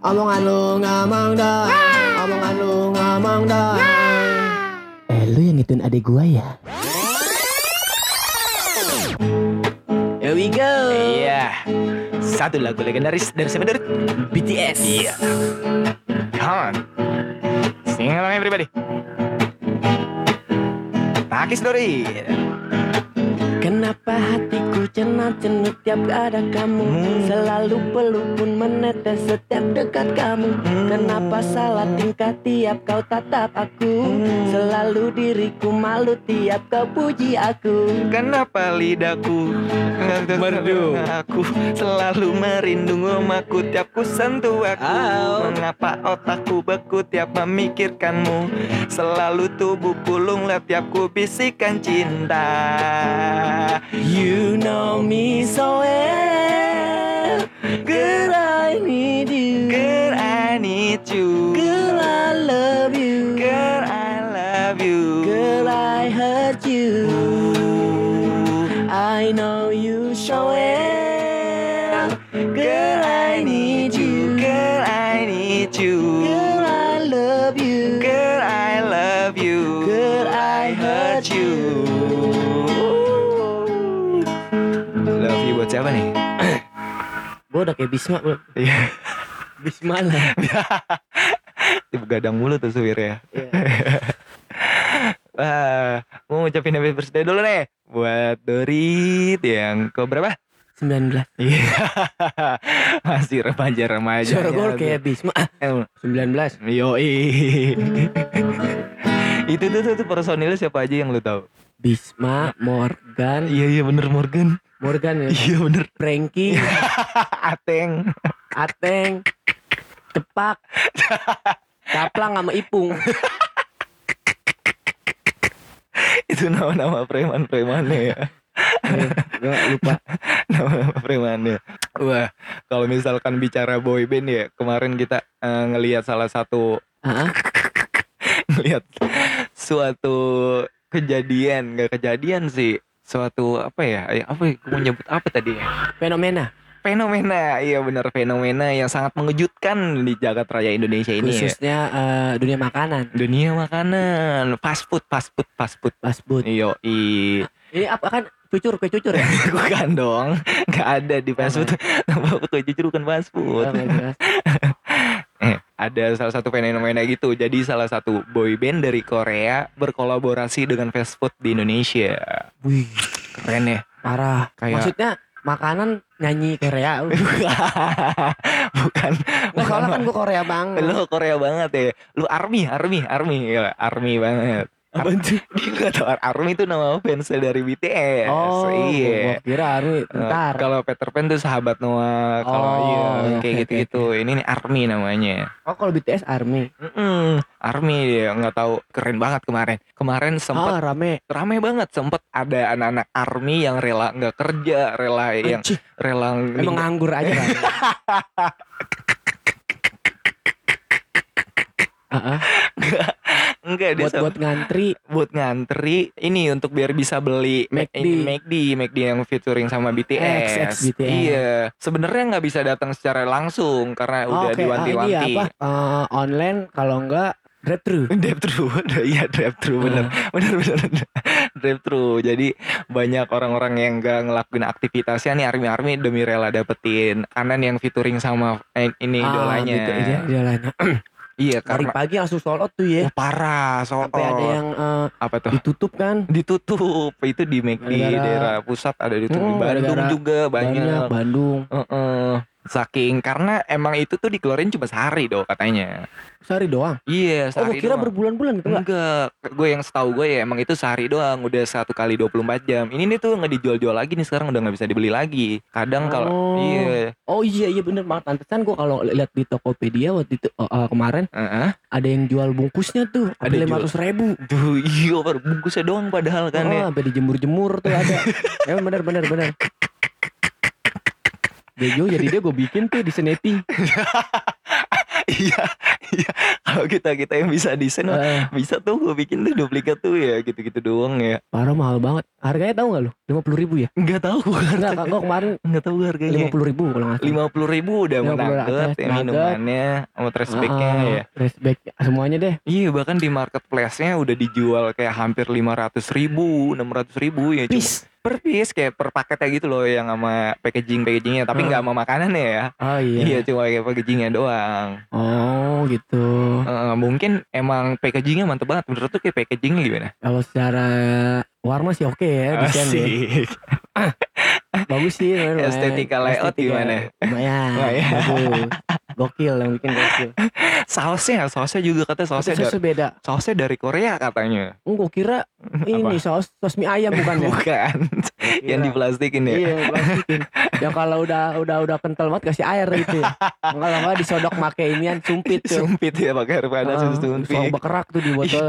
Omongan lu ngomong dong. Omongan lu ngomong dong. Eh, lu yang ngituin adik gua ya? Here we go. Iya. Satu lagu legendaris dari siapa dari BTS. Iya. Come on. Sing along everybody. Takis Dori. Kenapa hatiku cenat-cenut tiap ada kamu Hmm. Selalu peluk pun menetes setiap dekat kamu Hmm. Kenapa salah tingkah tiap kau tatap aku Hmm. Selalu diriku malu tiap kau puji aku Kenapa lidahku Merdu. Aku selalu merindung omaku tiap ku sentuh aku Au. Mengapa otakku beku tiap memikirkanmu Selalu tubuh pulung tiap ku bisikan cinta You know me so well. Girl I need you. Girl I need you. Girl I love you. Girl I love you. Girl I hurt you. I know Gue udah kayak Bisma bro. Iya. Bisma lah. Tiba gadang mulu tuh supirnya Iya. Wah, mau ngucapin happy birthday dulu nih Buat Dorit yang ke berapa? 19 Iya. Masih remaja-remaja Suara gue kayak Bisma. Ah, 19 Yoi. Itu tuh, tuh, tuh personilnya siapa aja yang lu tahu? Bisma, Morgan. Iya iya bener Morgan Morgan ya. Iya bener. Frankie. Ateng. Ateng. Cepak. Kaplang sama Ipung. Itu nama-nama preman-premannya ya. Gue lupa. Nama-nama premannya. Wah kalau misalkan bicara boy band ya Kemarin kita eh, ngelihat salah satu Ngelihat suatu kejadian. Gak kejadian sih Suatu apa ya Apa ya Gue mau nyebut apa tadi ya? Fenomena. Fenomena Iya benar fenomena yang sangat mengejutkan Di jagat raya Indonesia ini ya. Khususnya eh, dunia makanan. Dunia makanan. Fast food Fast food Fast food. Fast food. Iyo i. Ini apa kan cucur kue cucur ya? Bukan dong Gak ada di fast food. Kue cucur bukan fast food Oh, nggak jelas. eh, Ada salah satu fenomena gitu. Jadi salah satu boy band dari Korea Berkolaborasi dengan fast food di Indonesia. Wih Keren ya. Parah. Kayak- Maksudnya makanan nyanyi Korea. Bukan. Nggak soalnya kan gue Korea banget. Lu Korea banget ya. Lu army Army Army. Gila, Army banget Apa sih? Dia gak tau Army itu nama fans dari BTS Oh Iya kira Army Eh, Bentar Kalau Peter Pan tuh sahabat Noah. Kalau Oh, iya iya, kayak oke, gitu-gitu. Ini nih Army namanya. Oh kalau BTS Army Mm-mm, Army dia nggak tahu keren banget kemarin. Kemarin sempet Ah rame rame banget sempet ada anak-anak Army yang rela nggak kerja, rela yang Anjing, rela Emang nganggur aja kan ah, enggak dia buat buat ngantri buat ngantri ini untuk biar bisa beli McD. ini McD McD yang featuring sama BTS. X, X BTS. Iya, sebenarnya nggak bisa datang secara langsung karena udah Oke, ah, diwanti-wanti. apa? Eh, online kalau enggak drive thru. drive thru iya drive thru bener bener bener drive thru jadi banyak orang-orang yang gak ngelakuin aktivitasnya nih army army demi rela dapetin kanan yang featuring sama eh, ini idolanya gitu, iya, idolanya. iya Hari karena pagi langsung sold out tuh ya. oh, parah soal Sampai ada yang eh, apa tuh ditutup kan. ditutup itu di McD daerah pusat ada di Hmm, di Bandung gara-gara juga banyak, Banyak Bandung. Heeh. Saking karena emang itu tuh dikeluarin cuma sehari dong katanya Sehari doang. iya Oh, gue sehari kira doang. berbulan-bulan gitu enggak? Enggak, gue yang setahu gue ya emang itu sehari doang, udah satu kali 24 jam. Ini nih tuh nggak dijual-jual lagi nih sekarang udah nggak bisa dibeli lagi. Kadang kalau Oh. iya, Oh iya iya bener banget. Pantesan gue kalau lihat di Tokopedia waktu itu eh, eh, kemarin Heeh. ada yang jual bungkusnya tuh. Ada lima ratus ribu. Duh, iya baru bungkusnya doang padahal kan oh, ya. sampai dijemur-jemur tuh ada. ya bener bener bener. Bego jadi dia gue bikin tuh di Seneti. iya, iya. kalau kita kita yang bisa desain Eh, bisa tuh gue bikin tuh duplikat tuh ya gitu-gitu doang ya parah mahal banget. Harganya tahu nggak lu? Lima puluh ribu ya? nggak tahu Enggak, kak, gua kemarin nggak tahu harganya lima puluh ribu kalau nggak lima puluh ribu udah 50 menanggut ya minumannya sama trash bagnya Ah, ya Respect semuanya deh. iya bahkan di marketplace-nya udah dijual kayak hampir lima ratus ribu enam ratus ribu ya cuma. Per piece kayak per paketnya gitu loh yang sama packaging packagingnya tapi Ah. nggak sama makanannya ya Oh iya. iya cuma kayak packagingnya doang Oh gitu. Eh, mungkin emang packagingnya mantep banget menurut tuh kayak packagingnya gimana Kalau secara warna sih oke ya desainnya. Asik. Bagus sih. Estetika layout Estetika gimana? Lumayan. Lumayan. Gokil yang bikin gokil. sausnya sausnya juga katanya sausnya sausnya beda. sausnya dari Korea katanya gua kira ini saus saus mie ayam bukan ya? bukan yang diplastikin ya Iya, plastikin. yang kalau udah udah udah kental banget kasih air gitu ya. Kalau nggak disodok make inian sumpit tuh. sumpit ya pakai air panas Ah, susu soal sumpit bekerak tuh di botol.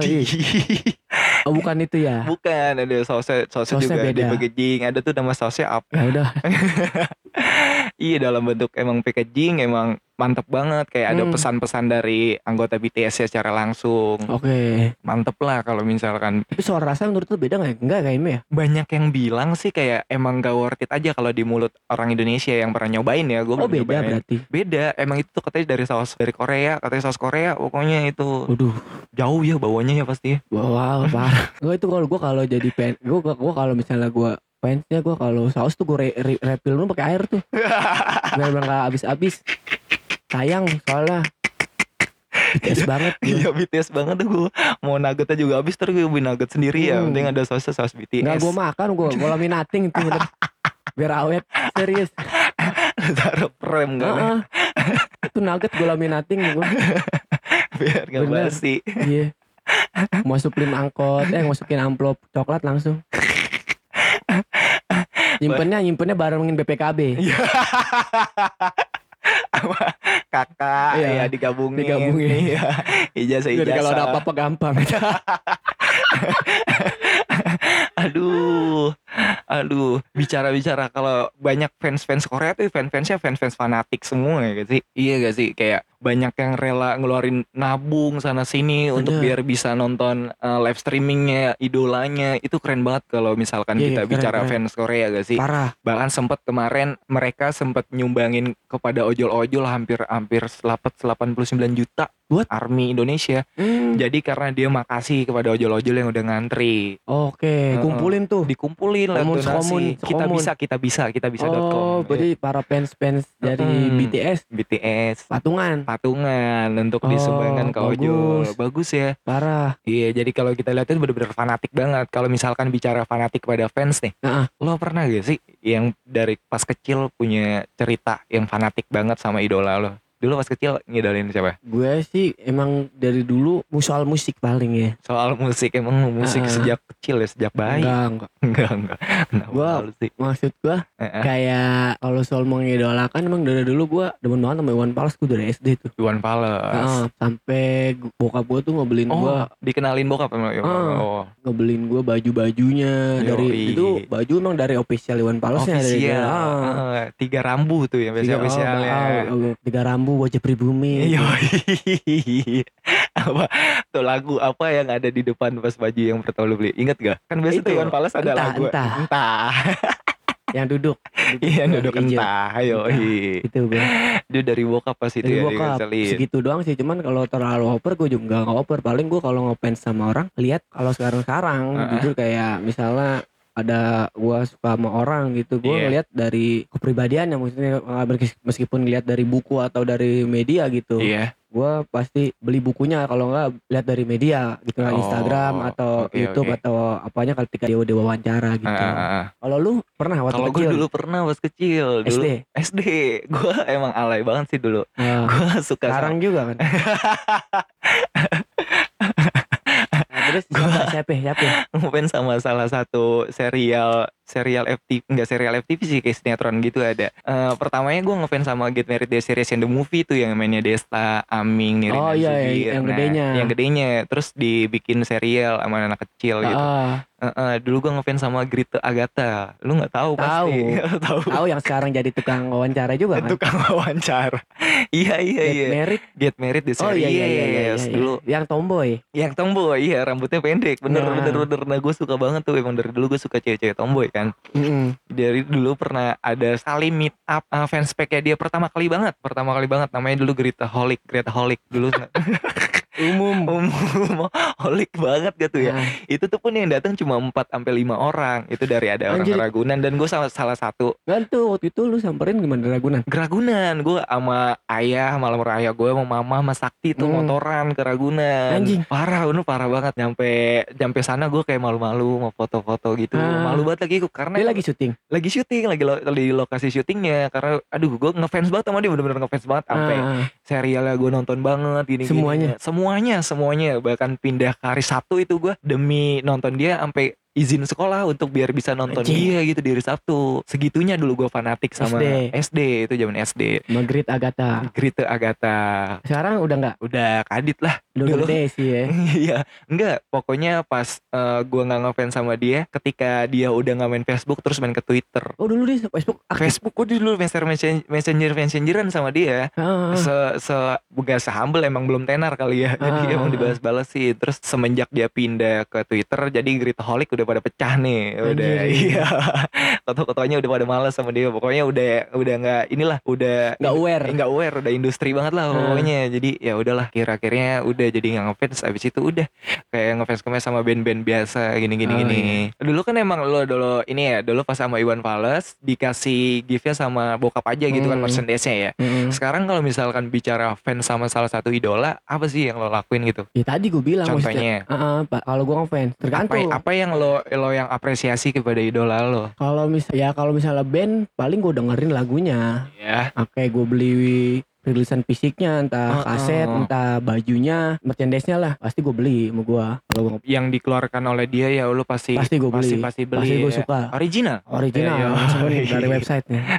Oh, bukan itu ya. bukan ada sausnya sausnya Sausnya juga di beda. packaging ada tuh nama sausnya apa Ya udah. iya dalam bentuk emang packaging emang mantep banget kayak ada Hmm. pesan-pesan dari anggota BTS ya secara langsung Oke. mantep lah kalau misalkan Tapi soal rasa menurut lu beda nggak? ya? Enggak kayaknya ya? banyak yang bilang sih kayak emang gak worth it aja kalau di mulut orang Indonesia yang pernah nyobain ya gue Oh beda berarti. beda emang itu tuh katanya dari saus dari Korea katanya saus Korea pokoknya itu Waduh. jauh ya bawanya ya pasti Wow, parah. gue itu kalau gue kalau jadi pen, gue gue kalau misalnya gue fansnya gue kalau saus tuh gue re, re, refill dulu pakai air tuh. Biar nggak habis-habis. Sayang soalnya. BTS banget. Iya BTS banget tuh gue Mau nuggetnya juga habis Terus gue beli nugget sendiri ya Hmm. Penting ada sausnya saus BTS Nggak gue makan gue gue laminating itu bener. Biar awet serius. Taruh prem kan Heeh. itu nugget gue laminating gue. Biar gak basi Iya. Masukin angkot, eh masukin amplop coklat langsung. Nyimpennya nyimpennya barengin BPKB. Iya. Sama kakak Iya. ya digabungin. Digabungin. Iya. Ijazah Jadi ijazah. kalau ada apa-apa gampang. Aduh. Aduh. Bicara-bicara Kalau banyak fans-fans Korea tuh Fans-fansnya fans-fans fanatik semua ya gak sih? Iya gak sih? Kayak banyak yang rela ngeluarin nabung sana sini untuk biar bisa nonton uh, live streamingnya idolanya itu keren banget kalau misalkan Iya, kita keren, bicara keren. fans Korea gak sih Parah. bahkan sempat kemarin mereka sempat nyumbangin kepada ojol-ojol hampir hampir 89 juta buat army Indonesia Hmm. jadi karena dia makasih kepada ojol-ojol yang udah ngantri Oke, Heeh. kumpulin tuh. dikumpulin lah Komun, donasi sekomun, kita bisa kita bisa kita bisa Oh, berarti para fans-fans dari Mm-mm. BTS BTS patungan. Patungan untuk Oh, disumbangkan ke ojol bagus. bagus ya Parah. iya jadi kalau kita lihat itu bener-bener fanatik banget kalau misalkan bicara fanatik pada fans nih Heeh. lo pernah gak sih yang dari pas kecil punya cerita yang fanatik banget sama idola lo dulu pas kecil ngidolin siapa Gue sih emang dari dulu soal musik paling ya. soal musik emang musik Ah. sejak kecil ya sejak bayi Enggak, enggak. enggak enggak Kenapa Gua- sih Maksud gue Eh, kayak kalau soal mengidolakan emang dari dulu gue demen banget sama Iwan Fals gue dari SD tuh. Iwan Fals Heeh, sampai bokap gue tuh ngebeliin oh gue dikenalin bokap Ah. Fals. oh ngebeliin gue baju-bajunya dari itu baju emang dari official Iwan dari official ah. Ah, tiga rambu tuh yang Tiga, biasa officialnya oh, oh, tiga rambu wajah pribumi. Yoi. apa tuh lagu apa yang ada di depan pas baju yang pertama lu beli? Inget gak? Kan biasa Itu. tuh Iwan Fals ada Entah, lagu entah. entah. Yang duduk. Iya duduk hijau. entah. Ayo itu gue dia dari bokap pas itu dari ya bokap segitu doang sih cuman kalau terlalu over gue juga nggak over. Paling gue kalau ngefans sama orang lihat kalau sekarang sekarang Heeh. jujur kayak misalnya ada gua suka sama orang gitu gue Iya. ngeliat dari kepribadian maksudnya eh, meskipun ngeliat dari buku atau dari media gitu iya gue pasti beli bukunya kalau nggak lihat dari media gitu Oh, Instagram atau oke, YouTube oke. atau apanya ketika dia udah wawancara gitu. Ah, ah, ah. Kalau lu pernah waktu kalau gue kecil dulu pernah pas kecil dulu SD? SD gue emang alay banget sih dulu Ah, gue suka sekarang juga kan. Terus Siapa siapa siapa? ngefans sama salah satu serial serial FTV enggak serial FTV sih kayak sinetron gitu ada. Eh pertamanya gue ngefans sama Get Married the Series and the Movie tuh yang mainnya Desta, Aming, Nirina Oh, iya, Zubir. yang Nah, gedenya. Yang gedenya terus dibikin serial sama anak kecil gitu. Eh, eh, dulu gue ngefans sama Grita Agatha. Lu nggak tahu pasti. Tahu. tahu. tahu yang sekarang jadi tukang wawancara juga kan? Tukang wawancara. iya iya Get iya. married. Get Married the Oh iya iya iya, iya, yes. iya. Dulu Yang tomboy. yang tomboy iya rambutnya pendek bener Nah. bener bener nah gue suka banget tuh emang dari dulu gue suka cewek-cewek tomboy kan Mm-mm. dari dulu pernah ada sekali meet up uh, fanspage dia pertama kali banget pertama kali banget namanya dulu Greta Holic Greta Holic dulu Umum. umum holik banget gitu ya Ah, itu tuh pun yang datang cuma 4 sampai lima orang itu dari ada orang Anjir. Ragunan dan gue salah salah satu kan tuh waktu itu lu samperin gimana Ragunan? Ragunan gue sama ayah malam raya gue sama mama sama Sakti tuh Hmm. motoran ke Ragunan Anjing. parah bener parah banget nyampe nyampe sana gue kayak malu-malu mau foto-foto gitu Ah. malu banget lagi karena Dia lagi syuting. lagi syuting lagi lo, di lokasi syutingnya karena aduh gue ngefans banget sama dia bener-bener ngefans banget sampai Ah, serialnya gue nonton banget gini Semuanya? semuanya semuanya bahkan pindah ke hari Sabtu itu gue demi nonton dia sampai izin sekolah untuk biar bisa nonton Anjing. dia gitu di hari Sabtu segitunya dulu gue fanatik sama SD. SD, itu zaman SD Magrit Agatha. Grita Agatha Sekarang udah nggak? udah kadit lah Udah Dulu. gede sih ya. Iya, enggak. Pokoknya pas eh, gua nggak ngefans sama dia, ketika dia udah nggak main Facebook terus main ke Twitter. Oh dulu dia Facebook aktif. Facebook gue dulu messenger messenger messengeran sama dia. Ah, ah. Se se bukan emang belum tenar kali ya. Jadi Ah. emang dibalas-balas sih. Terus semenjak dia pindah ke Twitter, jadi Gritaholic udah pada pecah nih. Udah Anjir. iya. Foto-fotonya udah pada males sama dia. Pokoknya udah udah nggak inilah, udah Nggak aware. nggak aware udah industri banget lah Hmm. pokoknya jadi ya udahlah kira-kiranya udah jadi nggak ngefans abis itu udah kayak ngefans ngefans sama band-band biasa gini gini Oh, gini iya. dulu kan emang lo dulu ini ya dulu pas sama Iwan Fals dikasih gift-nya sama bokap aja gitu kan Hmm. merchandise-nya ya Mm-mm. sekarang kalau misalkan bicara fans sama salah satu idola apa sih yang lo lakuin gitu Ya tadi gue bilang contohnya ah, Pak, kalau gue ngefans apa, tergantung. apa yang lo lo yang apresiasi kepada idola lo Kalau misal ya kalau misalnya band paling gue dengerin lagunya. ya Oke, gue beli rilisan fisiknya, entah Oh, kaset, oh. entah bajunya, merchandise-nya lah, pasti gue beli sama gue. Kalau gue yang dikeluarkan oleh dia ya lo pasti pasti gue beli. pasti pasti beli Pasti gue ya. suka. original Original Iya, iya. langsung dari Iya. websitenya.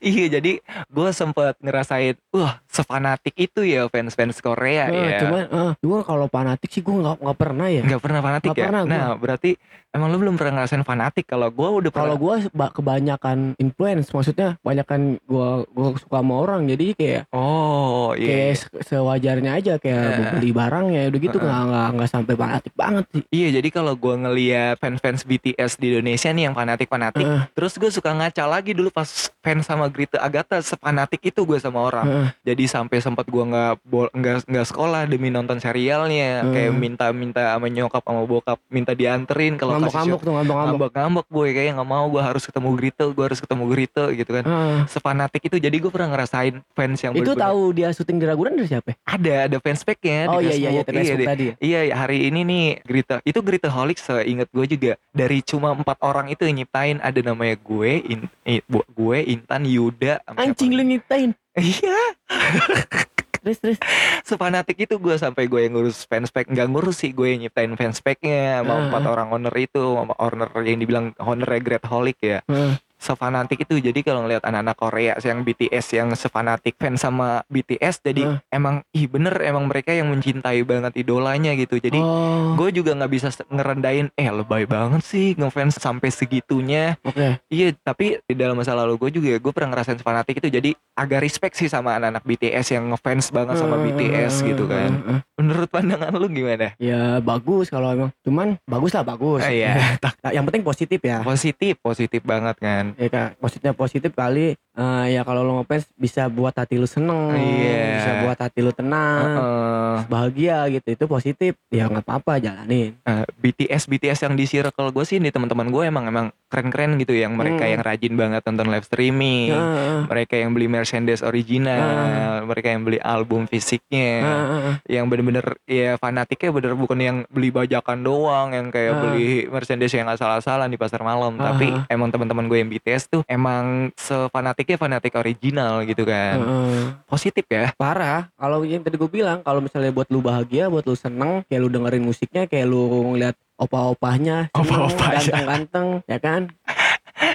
iya jadi gue sempet ngerasain wah sefanatik itu ya fans fans Korea Eh, ya Cuman, eh, gue kalau fanatik sih gue nggak nggak pernah ya. nggak pernah fanatik Nggak ya pernah gua. nah berarti emang lu belum pernah ngerasain fanatik kalau gue udah Kalau pernah gue kebanyakan influence, maksudnya kebanyakan gue gue suka sama orang, jadi kayak oh iya kayak iya. se- sewajarnya aja kayak gua beli barang ya udah gitu Eh, eh. nggak nggak nggak sampai fanatik banget sih. Iya, jadi kalau gue ngeliat fans-fans BTS di Indonesia nih yang fanatik-fanatik, Eh, terus gue suka ngaca lagi dulu pas fans sama Grita Agatha sefanatik itu gue sama orang. eh, Jadi sampai sempat gue nggak bol- nggak nggak sekolah demi nonton serialnya, Hmm. kayak minta-minta sama nyokap sama bokap minta dianterin kalau ngambek-ngambek tuh ngambek-ngambek. ngambek-ngambek boy kayak nggak mau gue harus ketemu Grita gue harus ketemu Grita gitu kan Eh, sefanatik itu jadi gue pernah ngerasain fans yang itu tahu dia syuting di Ragunan dari siapa? ada ada fans packnya Oh iya iya iya di Facebook di- tadi ya. Iya ya, hari ini nih Grita itu Grita Holic seingat gue juga dari cuma empat orang itu yang nyiptain ada namanya gue In, eh, gue Intan Yuda Anjing lu nyiptain. iya Terus terus. sefanatik itu gue sampai gue yang ngurus fanspage nggak ngurus sih gue yang nyiptain fanspage-nya sama Ah, empat orang owner itu sama owner yang dibilang ownernya Great Holic ya. Eh, sefanatik itu jadi kalau ngelihat anak-anak Korea yang BTS yang sefanatik fans sama BTS jadi Ah. emang ih bener emang mereka yang mencintai banget idolanya gitu jadi oh, gue juga nggak bisa ngerendahin eh lebay banget sih ngefans sampai segitunya oke. iya tapi di dalam masa lalu gue juga gue pernah ngerasain fanatik itu jadi agak respect sih sama anak-anak BTS yang ngefans banget sama Eh, BTS gitu kan eh, eh. menurut pandangan lu gimana Ya bagus kalau emang. Cuman bagus lah bagus. Ah, iya yang penting positif ya. positif positif banget kan Ya kak, positifnya positif kali. eh, ya kalau lo ngefans bisa buat hati lu seneng, Iya. bisa buat hati lu tenang, Heeh. bahagia gitu. Itu positif. Ya nggak apa-apa jalanin. Eh, BTS BTS yang di circle gue sih di teman-teman gue emang emang keren-keren gitu yang mereka Hmm. yang rajin banget nonton live streaming Heeh. mereka yang beli merchandise original mereka yang beli album fisiknya Heeh. yang bener-bener ya fanatiknya bener bukan yang beli bajakan doang yang kayak Ah. beli merchandise yang asal-asalan di pasar malam tapi Ah. emang teman-teman gue yang BTS tuh emang sefanatiknya fanatik original gitu kan Heeh. positif ya Parah. Kalau yang tadi gue bilang, kalau misalnya buat lu bahagia, buat lu seneng, kayak lu dengerin musiknya, kayak lu ngeliat Opa-opanya. ganteng-ganteng, ya kan?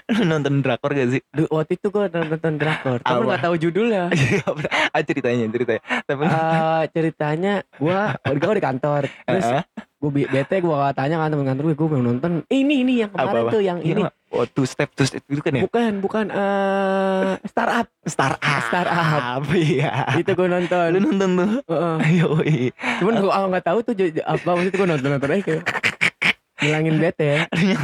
lu nonton drakor gak sih Du- Waktu itu gue nonton drakor, tapi Apa? nggak tahu judulnya. ah ceritanya ceritanya tapi Eh, ceritanya gue, gue di kantor, terus gue bete gue tanya kan temen kantor gue, gue mau nonton ini ini yang kemarin Apa-apa? tuh yang ini. oh two step two step itu kan ya Bukan, bukan eh startup. startup Startup. iya Itu gue nonton. lu nonton tuh Heeh. Yoi. Cuman gue nggak tahu tuh apa maksudnya gue nonton nonton aja kayak ngilangin bete ya.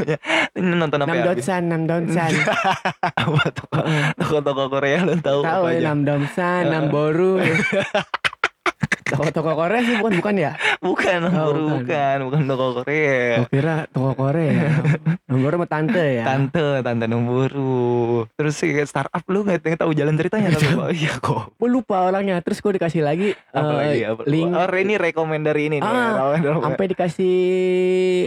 Ini nonton apa Nam ya? Donsan, Nam Donsan. apa toko toko-toko Korea lu tahu Tahu ya? Nam Donsan, Nam Boru. Toko-toko Korea sih bukan bukan ya? Bukan, Oh, bukan, bukan, bukan toko Korea. Gue kira toko Korea. Nam Boru sama tante ya. Tante, tante Nomburu. Terus sih kayak startup lu nggak tahu jalan ceritanya tapi oh, iya kok. Gue lupa orangnya. Terus gue dikasih lagi Apa eh, lagi? Apa? link Oh, ini rekomend dari ini nih. Ah, rekomend- sampai dikasih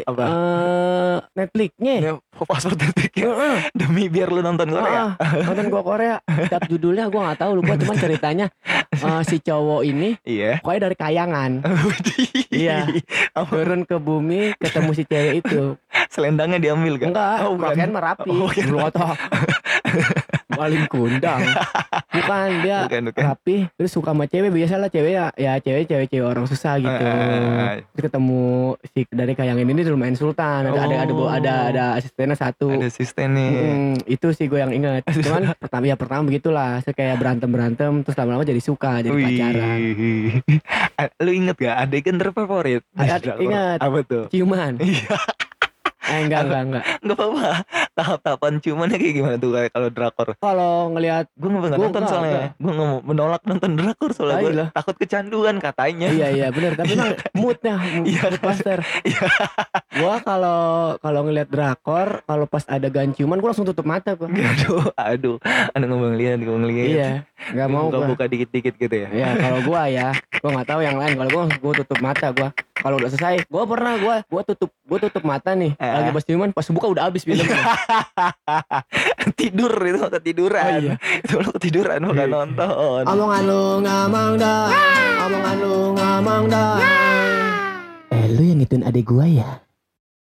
Apa? eh Netflixnya. Ya, password detik ya. Demi biar lu nonton Korea. Ah, nonton gua Korea. Setiap judulnya gua nggak tahu lupa cuman ceritanya eh, si cowok ini Iya. Pokoknya dari kayangan Iya. Turun ke bumi ketemu si cewek itu. Selendangnya diambil kan? Enggak, Oh, pakaian merapi. Oh, bukan. Paling kundang. Bukan dia Bukan, bukan. rapi terus suka sama cewek biasalah cewek ya ya cewek cewek cewek orang susah gitu. Ah, Terus ketemu si dari kayangan ini tuh lumayan sultan. Ada ada ada Oh. ada ada asistennya satu. Ada asisten nih. Mm, itu sih gue yang inget Cuman pertama ya pertama begitulah Saya kayak berantem-berantem Terus lama-lama jadi suka Jadi pacaran Wih. Ah, Lu inget gak adegan terfavorit? Ada- ingat. Apa tuh? Ciuman Eh enggak enggak enggak nggak apa-apa. Tahap-tahapan cumannya kayak gimana tuh kayak kalau drakor? Kalau ngelihat Gue nggak nggak Gua nonton nggak, soalnya. Gue nggak mau menolak nonton drakor soalnya Ah, gue iya. takut kecanduan katanya. Iya iya bener Tapi emang moodnya Mood, Iya. mood master Iya. Gua kalau kalau ngelihat drakor Kalau pas ada ciuman Gue langsung tutup mata gua aduh, aduh, ada ngomong lihat, ngomong lihat. Iya Gak mau buka gua buka dikit-dikit gitu ya. Ya kalau gua ya Gua nggak tahu yang lain Kalau gua Gua tutup mata gua kalau udah selesai gua pernah gua gua tutup gua tutup mata nih Eh. lagi pas ciuman pas buka udah habis filmnya Tidur itu ketiduran. Oh, iya. Itu lo ketiduran bukan Iya. nonton. Omongan lu ngamang dah Omongan lu ngamang dah Eh lu yang ngituin adik gua ya